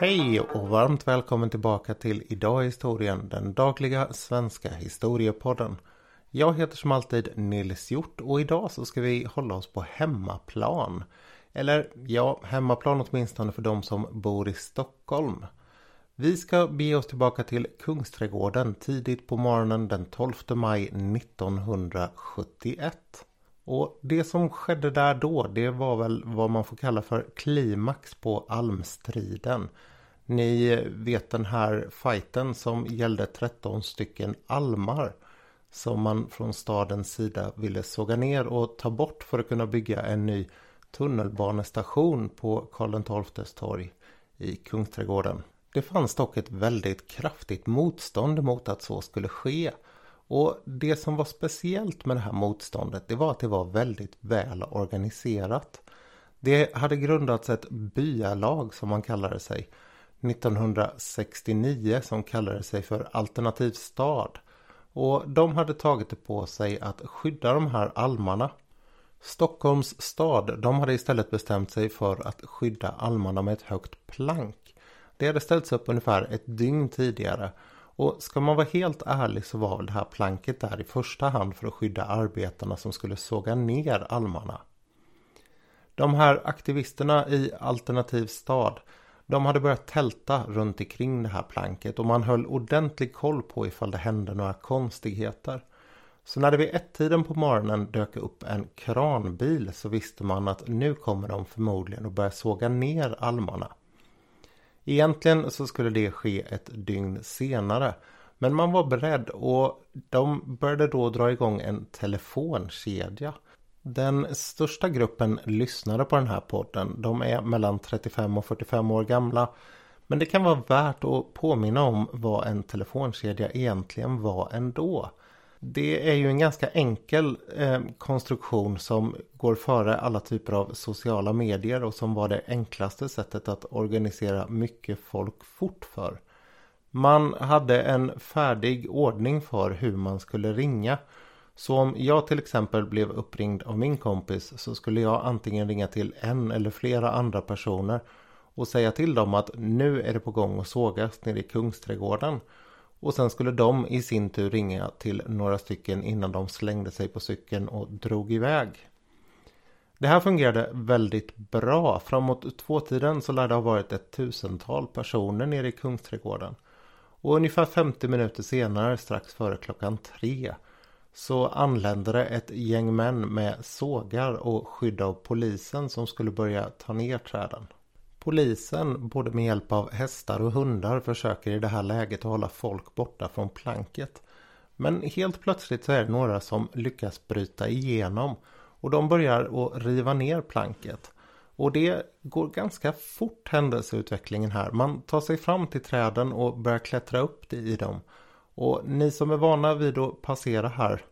Hej och varmt välkommen tillbaka till Idag i historien, den dagliga svenska historiepodden. Jag heter som alltid Nils Hjort och idag så ska vi hålla oss på hemmaplan. Eller ja, hemmaplan åtminstone för de som bor i Stockholm. Vi ska bege oss tillbaka till Kungsträdgården tidigt på morgonen den 12 maj 1971. Och det som skedde där då det var väl vad man får kalla för klimax på almstriden. Ni vet den här fighten som gällde 13 stycken almar som man från stadens sida ville såga ner och ta bort för att kunna bygga en ny tunnelbanestation på Karl XIIs torg i Kungsträdgården. Det fanns dock ett väldigt kraftigt motstånd mot att så skulle ske. Och det som var speciellt med det här motståndet det var att det var väldigt väl organiserat. Det hade grundats ett byalag som man kallade sig 1969 som kallade sig för Alternativ stad. Och de hade tagit det på sig att skydda de här almarna. Stockholms stad de hade istället bestämt sig för att skydda almarna med ett högt plank. Det hade ställts upp ungefär ett dygn tidigare. Och ska man vara helt ärlig så var väl det här planket där i första hand för att skydda arbetarna som skulle såga ner almarna. De här aktivisterna i Alternativ stad de hade börjat tälta runt omkring det här planket och man höll ordentlig koll på ifall det hände några konstigheter. Så när det vid ett-tiden på morgonen dök upp en kranbil så visste man att nu kommer de förmodligen att börja såga ner almarna. Egentligen så skulle det ske ett dygn senare. Men man var beredd och de började då dra igång en telefonkedja. Den största gruppen lyssnare på den här podden. De är mellan 35 och 45 år gamla. Men det kan vara värt att påminna om vad en telefonkedja egentligen var ändå. Det är ju en ganska enkel eh, konstruktion som går före alla typer av sociala medier och som var det enklaste sättet att organisera mycket folk fort för. Man hade en färdig ordning för hur man skulle ringa. Så om jag till exempel blev uppringd av min kompis så skulle jag antingen ringa till en eller flera andra personer och säga till dem att nu är det på gång att sågas nere i Kungsträdgården. Och sen skulle de i sin tur ringa till några stycken innan de slängde sig på cykeln och drog iväg. Det här fungerade väldigt bra. Framåt tvåtiden så lär det ha varit ett tusental personer nere i Kungsträdgården. Och ungefär 50 minuter senare, strax före klockan tre, så anlände det ett gäng män med sågar och skydd av polisen som skulle börja ta ner träden. Polisen, både med hjälp av hästar och hundar, försöker i det här läget att hålla folk borta från planket. Men helt plötsligt så är det några som lyckas bryta igenom och de börjar att riva ner planket. Och det går ganska fort händelseutvecklingen här. Man tar sig fram till träden och börjar klättra upp i dem. Och ni som är vana vid att passera här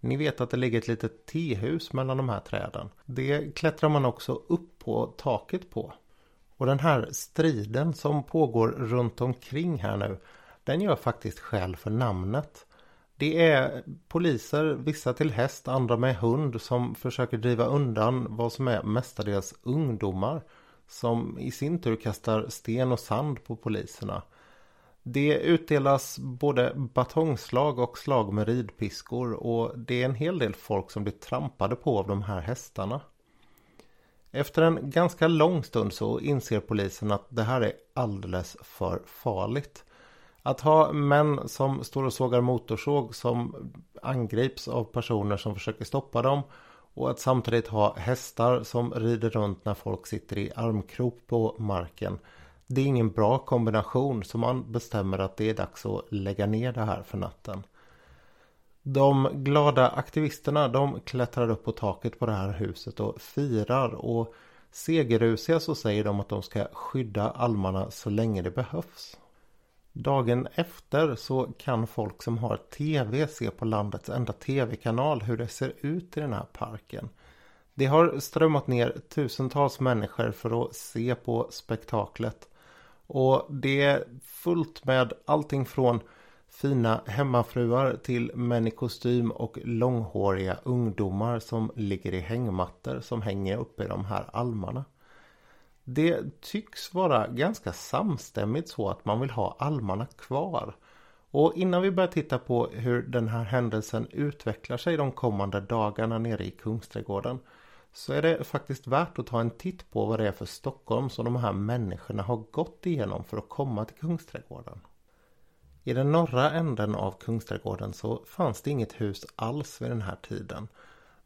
ni vet att det ligger ett litet tehus mellan de här träden. Det klättrar man också upp på taket på. Och den här striden som pågår runt omkring här nu. Den gör faktiskt skäl för namnet. Det är poliser, vissa till häst, andra med hund som försöker driva undan vad som är mestadels ungdomar. Som i sin tur kastar sten och sand på poliserna. Det utdelas både batongslag och slag med ridpiskor och det är en hel del folk som blir trampade på av de här hästarna. Efter en ganska lång stund så inser polisen att det här är alldeles för farligt. Att ha män som står och sågar motorsåg som angrips av personer som försöker stoppa dem och att samtidigt ha hästar som rider runt när folk sitter i armkrok på marken. Det är ingen bra kombination så man bestämmer att det är dags att lägga ner det här för natten. De glada aktivisterna de klättrar upp på taket på det här huset och firar och segerrusiga så säger de att de ska skydda almarna så länge det behövs. Dagen efter så kan folk som har tv se på landets enda tv-kanal hur det ser ut i den här parken. Det har strömmat ner tusentals människor för att se på spektaklet. Och det är fullt med allting från fina hemmafruar till män i kostym och långhåriga ungdomar som ligger i hängmattor som hänger uppe i de här almarna. Det tycks vara ganska samstämmigt så att man vill ha almarna kvar. Och innan vi börjar titta på hur den här händelsen utvecklar sig de kommande dagarna nere i Kungsträdgården så är det faktiskt värt att ta en titt på vad det är för Stockholm som de här människorna har gått igenom för att komma till Kungsträdgården. I den norra änden av Kungsträdgården så fanns det inget hus alls vid den här tiden.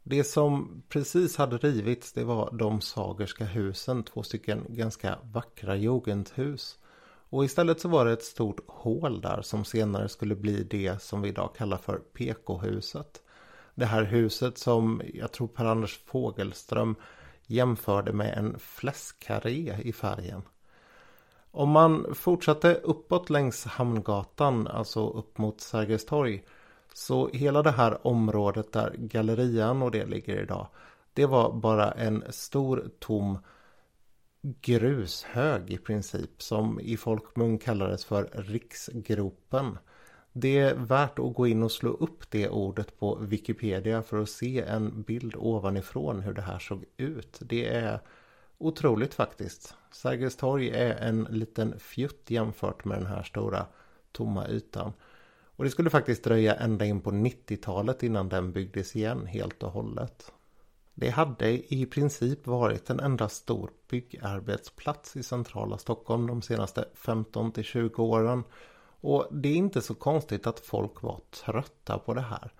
Det som precis hade rivits det var de Sagerska husen, två stycken ganska vackra jugendhus. Och istället så var det ett stort hål där som senare skulle bli det som vi idag kallar för PK-huset. Det här huset som jag tror Per-Anders Fogelström jämförde med en fläskkarré i färgen. Om man fortsatte uppåt längs Hamngatan, alltså upp mot Sergels torg, så hela det här området där gallerian och det ligger idag, det var bara en stor tom grushög i princip som i folkmun kallades för riksgropen. Det är värt att gå in och slå upp det ordet på Wikipedia för att se en bild ovanifrån hur det här såg ut. Det är otroligt faktiskt. Sergels torg är en liten fjutt jämfört med den här stora tomma ytan. Och det skulle faktiskt dröja ända in på 90-talet innan den byggdes igen helt och hållet. Det hade i princip varit en enda stor byggarbetsplats i centrala Stockholm de senaste 15 till 20 åren. Och det är inte så konstigt att folk var trötta på det här.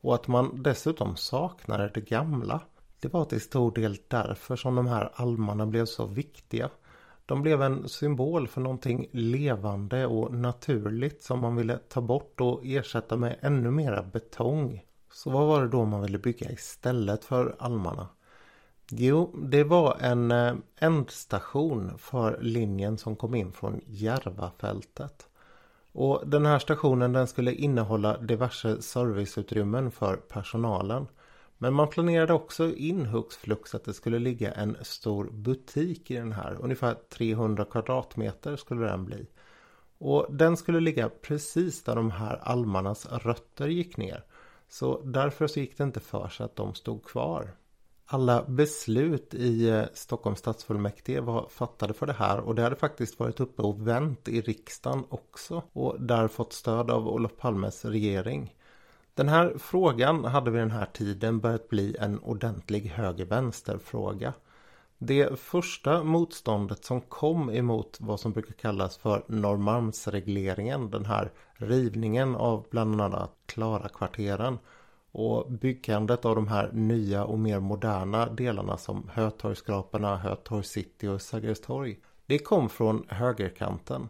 Och att man dessutom saknade det gamla. Det var till stor del därför som de här almarna blev så viktiga. De blev en symbol för någonting levande och naturligt som man ville ta bort och ersätta med ännu mera betong. Så vad var det då man ville bygga istället för almarna? Jo, det var en eh, ändstation för linjen som kom in från Järvafältet. Och den här stationen den skulle innehålla diverse serviceutrymmen för personalen. Men man planerade också in hux flux att det skulle ligga en stor butik i den här. Ungefär 300 kvadratmeter skulle den bli. Och den skulle ligga precis där de här almarnas rötter gick ner. Så därför så gick det inte för sig att de stod kvar. Alla beslut i eh, Stockholms stadsfullmäktige var fattade för det här och det hade faktiskt varit uppe och vänt i riksdagen också och där fått stöd av Olof Palmes regering. Den här frågan hade vid den här tiden börjat bli en ordentlig höger-vänster-fråga. Det första motståndet som kom emot vad som brukar kallas för Norrmalmsregleringen, den här rivningen av bland annat Klara-kvarteren och byggandet av de här nya och mer moderna delarna som Hötorgsskraporna, Hötorgs city och Sergels torg. Det kom från högerkanten.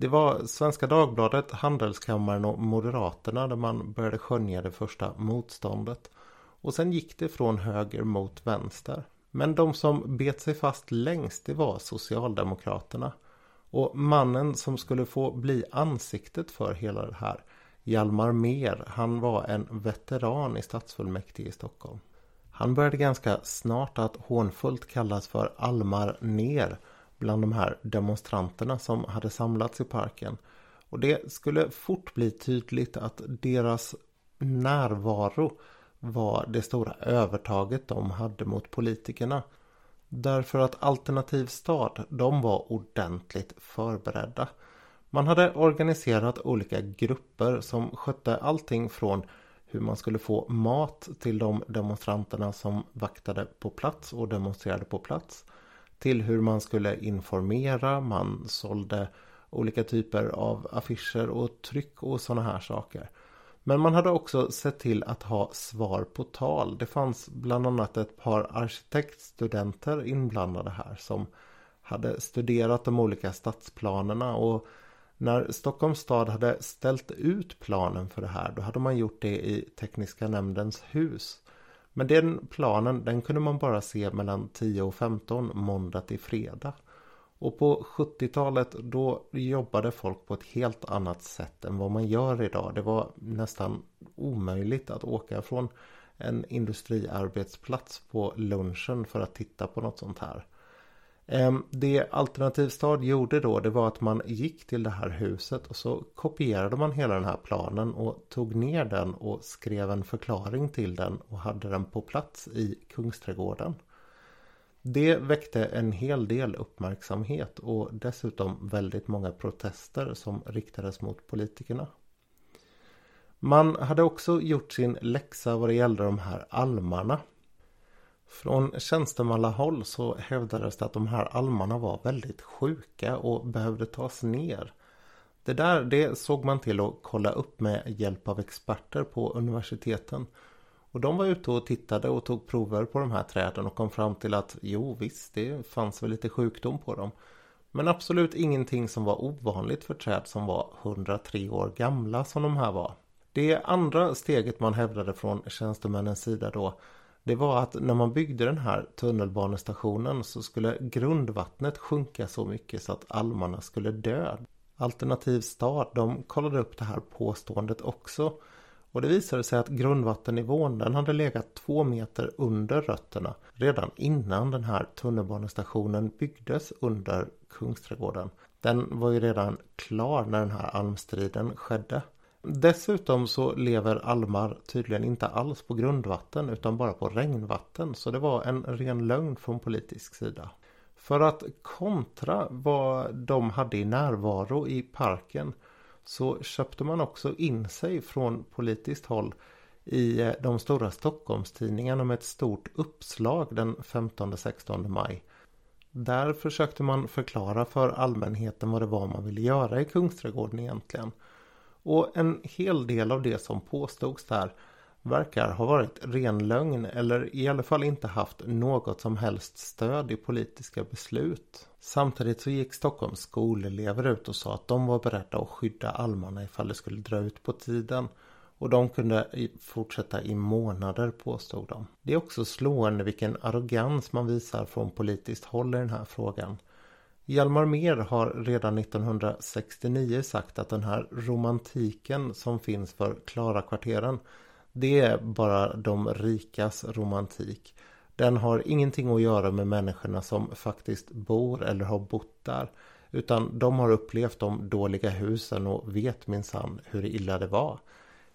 Det var Svenska Dagbladet, Handelskammaren och Moderaterna där man började skönja det första motståndet. Och sen gick det från höger mot vänster. Men de som bet sig fast längst det var Socialdemokraterna. Och mannen som skulle få bli ansiktet för hela det här Hjalmar Mer, han var en veteran i stadsfullmäktige i Stockholm. Han började ganska snart att hånfullt kallas för Almar ner bland de här demonstranterna som hade samlats i parken. Och det skulle fort bli tydligt att deras närvaro var det stora övertaget de hade mot politikerna. Därför att Alternativ stad, de var ordentligt förberedda. Man hade organiserat olika grupper som skötte allting från hur man skulle få mat till de demonstranterna som vaktade på plats och demonstrerade på plats. Till hur man skulle informera, man sålde olika typer av affischer och tryck och sådana här saker. Men man hade också sett till att ha svar på tal. Det fanns bland annat ett par arkitektstudenter inblandade här som hade studerat de olika stadsplanerna och när Stockholms stad hade ställt ut planen för det här då hade man gjort det i Tekniska nämndens hus. Men den planen den kunde man bara se mellan 10 och 15 måndag till fredag. Och på 70-talet då jobbade folk på ett helt annat sätt än vad man gör idag. Det var nästan omöjligt att åka från en industriarbetsplats på lunchen för att titta på något sånt här. Ehm, det Alternativstad gjorde då det var att man gick till det här huset och så kopierade man hela den här planen och tog ner den och skrev en förklaring till den och hade den på plats i Kungsträdgården. Det väckte en hel del uppmärksamhet och dessutom väldigt många protester som riktades mot politikerna. Man hade också gjort sin läxa vad det gällde de här almarna. Från tjänstemannahåll så hävdades det att de här almarna var väldigt sjuka och behövde tas ner. Det där det såg man till att kolla upp med hjälp av experter på universiteten. Och de var ute och tittade och tog prover på de här träden och kom fram till att jo visst det fanns väl lite sjukdom på dem. Men absolut ingenting som var ovanligt för träd som var 103 år gamla som de här var. Det andra steget man hävdade från tjänstemännens sida då det var att när man byggde den här tunnelbanestationen så skulle grundvattnet sjunka så mycket så att almarna skulle dö. Alternativ stad de kollade upp det här påståendet också. Och det visade sig att grundvattennivån den hade legat två meter under rötterna redan innan den här tunnelbanestationen byggdes under Kungsträdgården. Den var ju redan klar när den här almstriden skedde. Dessutom så lever almar tydligen inte alls på grundvatten utan bara på regnvatten. Så det var en ren lögn från politisk sida. För att kontra vad de hade i närvaro i parken så köpte man också in sig från politiskt håll i eh, de stora Stockholmstidningarna med ett stort uppslag den 15-16 maj. Där försökte man förklara för allmänheten vad det var man ville göra i Kungsträdgården egentligen. Och en hel del av det som påstods där verkar ha varit ren lögn eller i alla fall inte haft något som helst stöd i politiska beslut. Samtidigt så gick Stockholms skolelever ut och sa att de var beredda att skydda almarna ifall det skulle dra ut på tiden. Och de kunde fortsätta i månader påstod de. Det är också slående vilken arrogans man visar från politiskt håll i den här frågan. Hjalmar Mer har redan 1969 sagt att den här romantiken som finns för Klara-kvarteren det är bara de rikas romantik. Den har ingenting att göra med människorna som faktiskt bor eller har bott där. Utan de har upplevt de dåliga husen och vet minsann hur illa det var.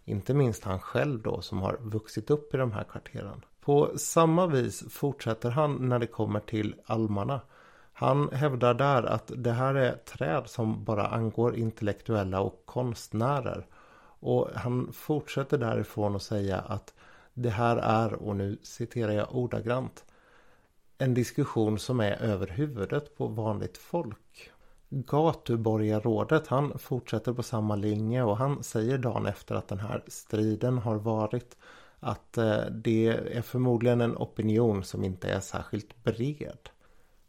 Inte minst han själv då som har vuxit upp i de här kvarteren. På samma vis fortsätter han när det kommer till almarna. Han hävdar där att det här är träd som bara angår intellektuella och konstnärer. Och han fortsätter därifrån att säga att det här är, och nu citerar jag ordagrant, en diskussion som är över huvudet på vanligt folk. Gatuborgarrådet han fortsätter på samma linje och han säger dagen efter att den här striden har varit att eh, det är förmodligen en opinion som inte är särskilt bred.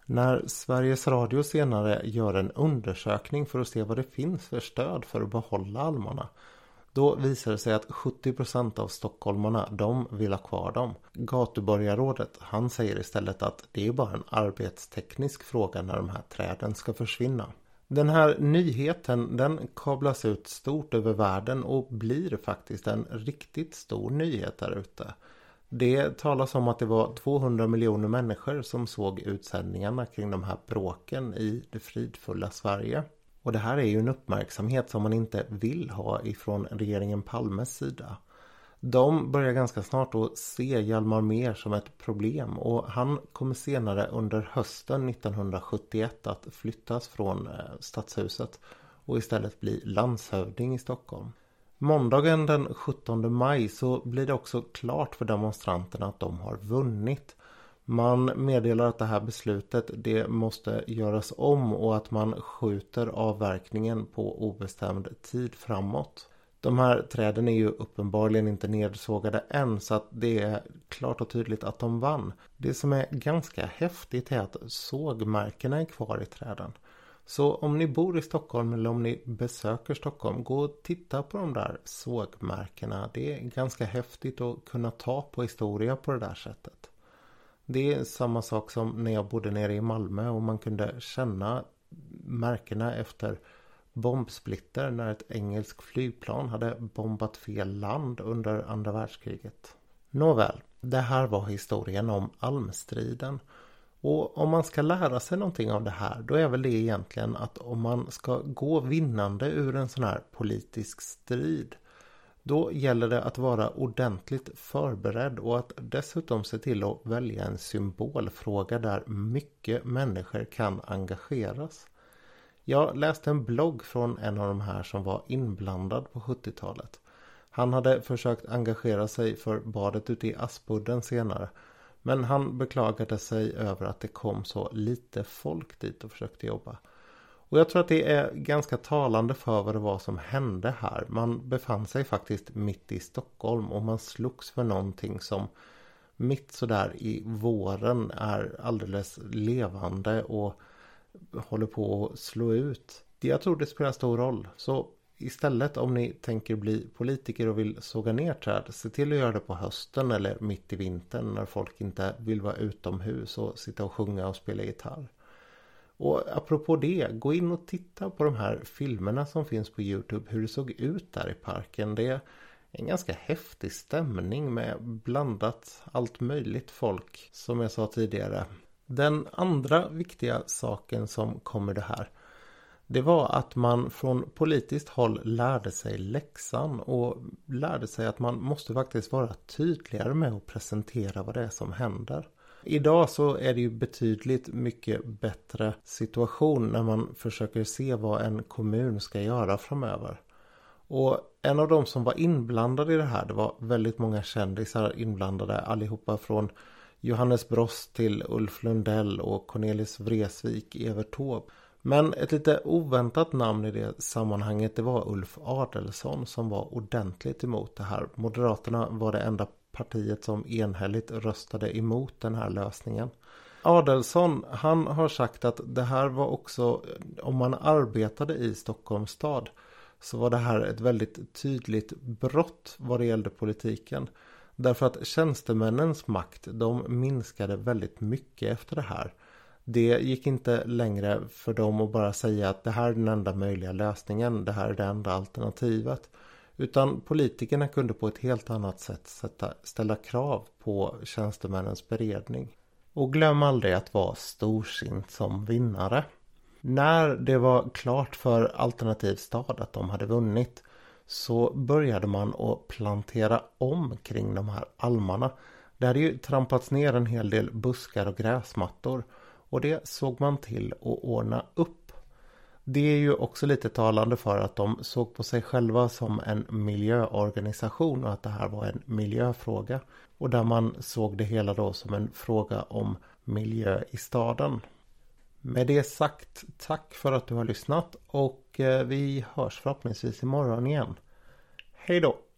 När Sveriges Radio senare gör en undersökning för att se vad det finns för stöd för att behålla almarna då visar det sig att 70% av stockholmarna de vill ha kvar dem. Gatuborgarrådet han säger istället att det är bara en arbetsteknisk fråga när de här träden ska försvinna. Den här nyheten den kablas ut stort över världen och blir faktiskt en riktigt stor nyhet där ute. Det talas om att det var 200 miljoner människor som såg utsändningarna kring de här bråken i det fridfulla Sverige. Och det här är ju en uppmärksamhet som man inte vill ha ifrån regeringen Palmes sida. De börjar ganska snart att se Hjalmar Mer som ett problem och han kommer senare under hösten 1971 att flyttas från eh, stadshuset och istället bli landshövding i Stockholm. Måndagen den 17 maj så blir det också klart för demonstranterna att de har vunnit. Man meddelar att det här beslutet det måste göras om och att man skjuter avverkningen på obestämd tid framåt. De här träden är ju uppenbarligen inte nedsågade än så att det är klart och tydligt att de vann. Det som är ganska häftigt är att sågmärkena är kvar i träden. Så om ni bor i Stockholm eller om ni besöker Stockholm, gå och titta på de där sågmärkena. Det är ganska häftigt att kunna ta på historia på det där sättet. Det är samma sak som när jag bodde nere i Malmö och man kunde känna märkena efter bombsplitter när ett engelskt flygplan hade bombat fel land under andra världskriget. Nåväl, det här var historien om almstriden. Och om man ska lära sig någonting av det här då är väl det egentligen att om man ska gå vinnande ur en sån här politisk strid Då gäller det att vara ordentligt förberedd och att dessutom se till att välja en symbolfråga där mycket människor kan engageras. Jag läste en blogg från en av de här som var inblandad på 70-talet. Han hade försökt engagera sig för badet ute i Aspudden senare. Men han beklagade sig över att det kom så lite folk dit och försökte jobba. Och jag tror att det är ganska talande för vad det var som hände här. Man befann sig faktiskt mitt i Stockholm och man slogs för någonting som mitt sådär i våren är alldeles levande och håller på att slå ut. Jag tror det spelar stor roll. Så istället om ni tänker bli politiker och vill såga ner träd, se till att göra det på hösten eller mitt i vintern när folk inte vill vara utomhus och sitta och sjunga och spela gitarr. Och apropå det, gå in och titta på de här filmerna som finns på Youtube, hur det såg ut där i parken. Det är en ganska häftig stämning med blandat allt möjligt folk, som jag sa tidigare. Den andra viktiga saken som kommer det här det var att man från politiskt håll lärde sig läxan och lärde sig att man måste faktiskt vara tydligare med att presentera vad det är som händer. Idag så är det ju betydligt mycket bättre situation när man försöker se vad en kommun ska göra framöver. Och en av de som var inblandade i det här, det var väldigt många kändisar inblandade allihopa från Johannes Brost till Ulf Lundell och Cornelis Vreeswijk, Evert Taube. Men ett lite oväntat namn i det sammanhanget det var Ulf Adelsson som var ordentligt emot det här. Moderaterna var det enda partiet som enhälligt röstade emot den här lösningen. Adelsson, han har sagt att det här var också, om man arbetade i Stockholms stad, så var det här ett väldigt tydligt brott vad det gällde politiken. Därför att tjänstemännens makt, de minskade väldigt mycket efter det här. Det gick inte längre för dem att bara säga att det här är den enda möjliga lösningen, det här är det enda alternativet. Utan politikerna kunde på ett helt annat sätt sätta, ställa krav på tjänstemännens beredning. Och glöm aldrig att vara storsint som vinnare. När det var klart för Alternativ stad att de hade vunnit så började man att plantera om kring de här almarna. Det hade ju trampats ner en hel del buskar och gräsmattor och det såg man till att ordna upp. Det är ju också lite talande för att de såg på sig själva som en miljöorganisation och att det här var en miljöfråga. Och där man såg det hela då som en fråga om miljö i staden. Med det sagt, tack för att du har lyssnat och eh, vi hörs förhoppningsvis imorgon igen. Hej då!